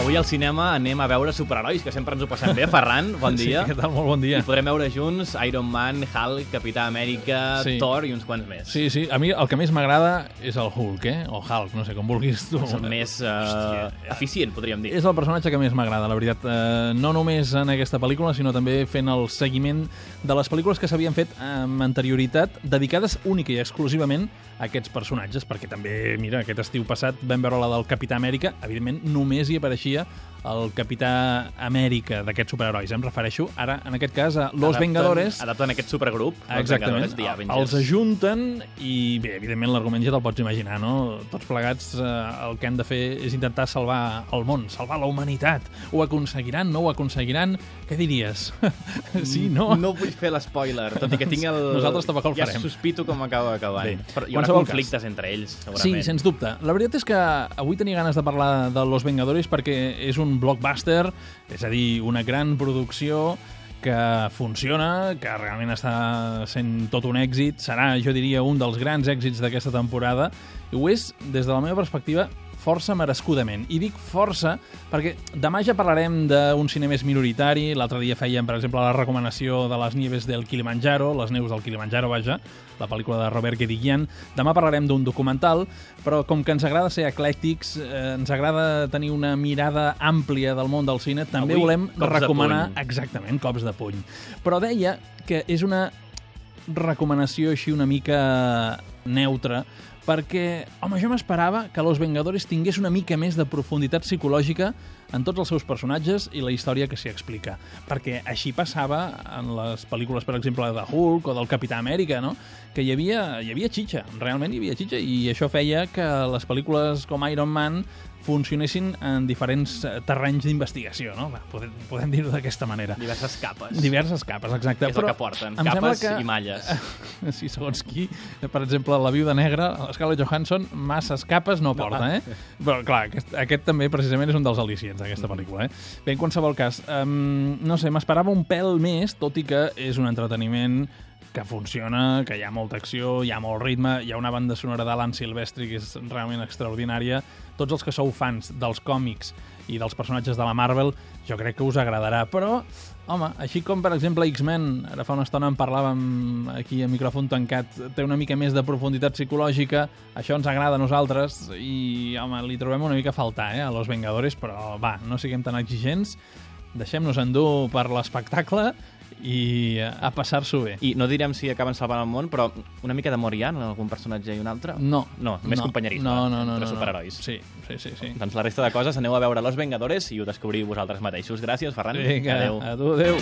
Avui al cinema anem a veure superherois, que sempre ens ho passem bé. Ferran, bon dia. Sí, què tal? Molt bon dia. I podrem veure junts Iron Man, Hulk, Capità Amèrica, Sí. Thor i uns quants més. Sí, sí, a mi el que més m'agrada és el Hulk, eh? O Hulk, no sé com vulguis tu. És el més uh, Hòstia. eficient, podríem dir. És el personatge que més m'agrada, la veritat. Eh, no només en aquesta pel·lícula, sinó també fent el seguiment de les pel·lícules que s'havien fet amb anterioritat, dedicades única i exclusivament a aquests personatges, perquè també, mira, aquest estiu passat vam veure la del Capità Amèrica, evidentment només hi apareixia energía el Capità Amèrica d'aquests superherois. Em refereixo ara, en aquest cas, a Los Adapten- Vengadores, Adapten aquest supergrup, Los Exactament, Vengadores, The Avengers. els ajunten i bé, evidentment l'argument ja te'l pots imaginar, no? Tots plegats eh, el que han de fer és intentar salvar el món, salvar la humanitat. Ho aconseguiran, no ho aconseguiran? Què diries? sí, no? No vull fer l'espoiler, tot i que tinc el... Nosaltres tampoc el ja farem. sospito com acaba acabant. Bé, Però hi haurà conflictes entre ells, Sí, segurament. sens dubte. La veritat és que avui tenia ganes de parlar de Los Vengadores perquè és un blockbuster, és a dir, una gran producció que funciona, que realment està sent tot un èxit, serà, jo diria, un dels grans èxits d'aquesta temporada, i ho és, des de la meva perspectiva, força merescudament. I dic força perquè demà ja parlarem d'un cine més minoritari. L'altre dia fèiem, per exemple, la recomanació de les nieves del Kilimanjaro, les neus del Kilimanjaro, vaja, la pel·lícula de Robert Guédiguian. Demà parlarem d'un documental, però com que ens agrada ser eclèctics, eh, ens agrada tenir una mirada àmplia del món del cine, també Avui, volem recomanar... Exactament, cops de puny. Però deia que és una recomanació així una mica neutra, perquè, home, jo m'esperava que Los Vengadores tingués una mica més de profunditat psicològica en tots els seus personatges i la història que s'hi explica. Perquè així passava en les pel·lícules, per exemple, de Hulk o del Capità Amèrica, no? que hi havia, hi havia xitxa, realment hi havia xitxa, i això feia que les pel·lícules com Iron Man funcionessin en diferents eh, terrenys d'investigació, no? Va, podem, podem dir-ho d'aquesta manera. Diverses capes. Diverses capes, exacte. És el que porten, capes i malles. Sí, segons qui. Per exemple, la viuda negra, Scarlett Johansson, masses capes no porta, eh? Però, clar, aquest, aquest també precisament és un dels al·licients d'aquesta pel·lícula, eh? Bé, en qualsevol cas, um, no sé, m'esperava un pèl més, tot i que és un entreteniment que funciona, que hi ha molta acció, hi ha molt ritme, hi ha una banda sonora d'Alan Silvestri que és realment extraordinària. Tots els que sou fans dels còmics i dels personatges de la Marvel, jo crec que us agradarà. Però, home, així com, per exemple, X-Men, ara fa una estona en parlàvem aquí a micròfon tancat, té una mica més de profunditat psicològica, això ens agrada a nosaltres i, home, li trobem una mica a faltar, eh, a Los Vengadores, però, va, no siguem tan exigents, deixem-nos endur per l'espectacle i a passar-s'ho bé. I no direm si acaben salvant el món, però una mica d'amor hi ha en algun personatge i un altre? No. No, només companyerisme no, no, no, entre no, no. superherois. Sí, sí, sí. sí. Doncs la resta de coses aneu a veure Los Vengadores i ho descobriu vosaltres mateixos. Gràcies, Ferran. Vinga, Adéu. a tu, adéu.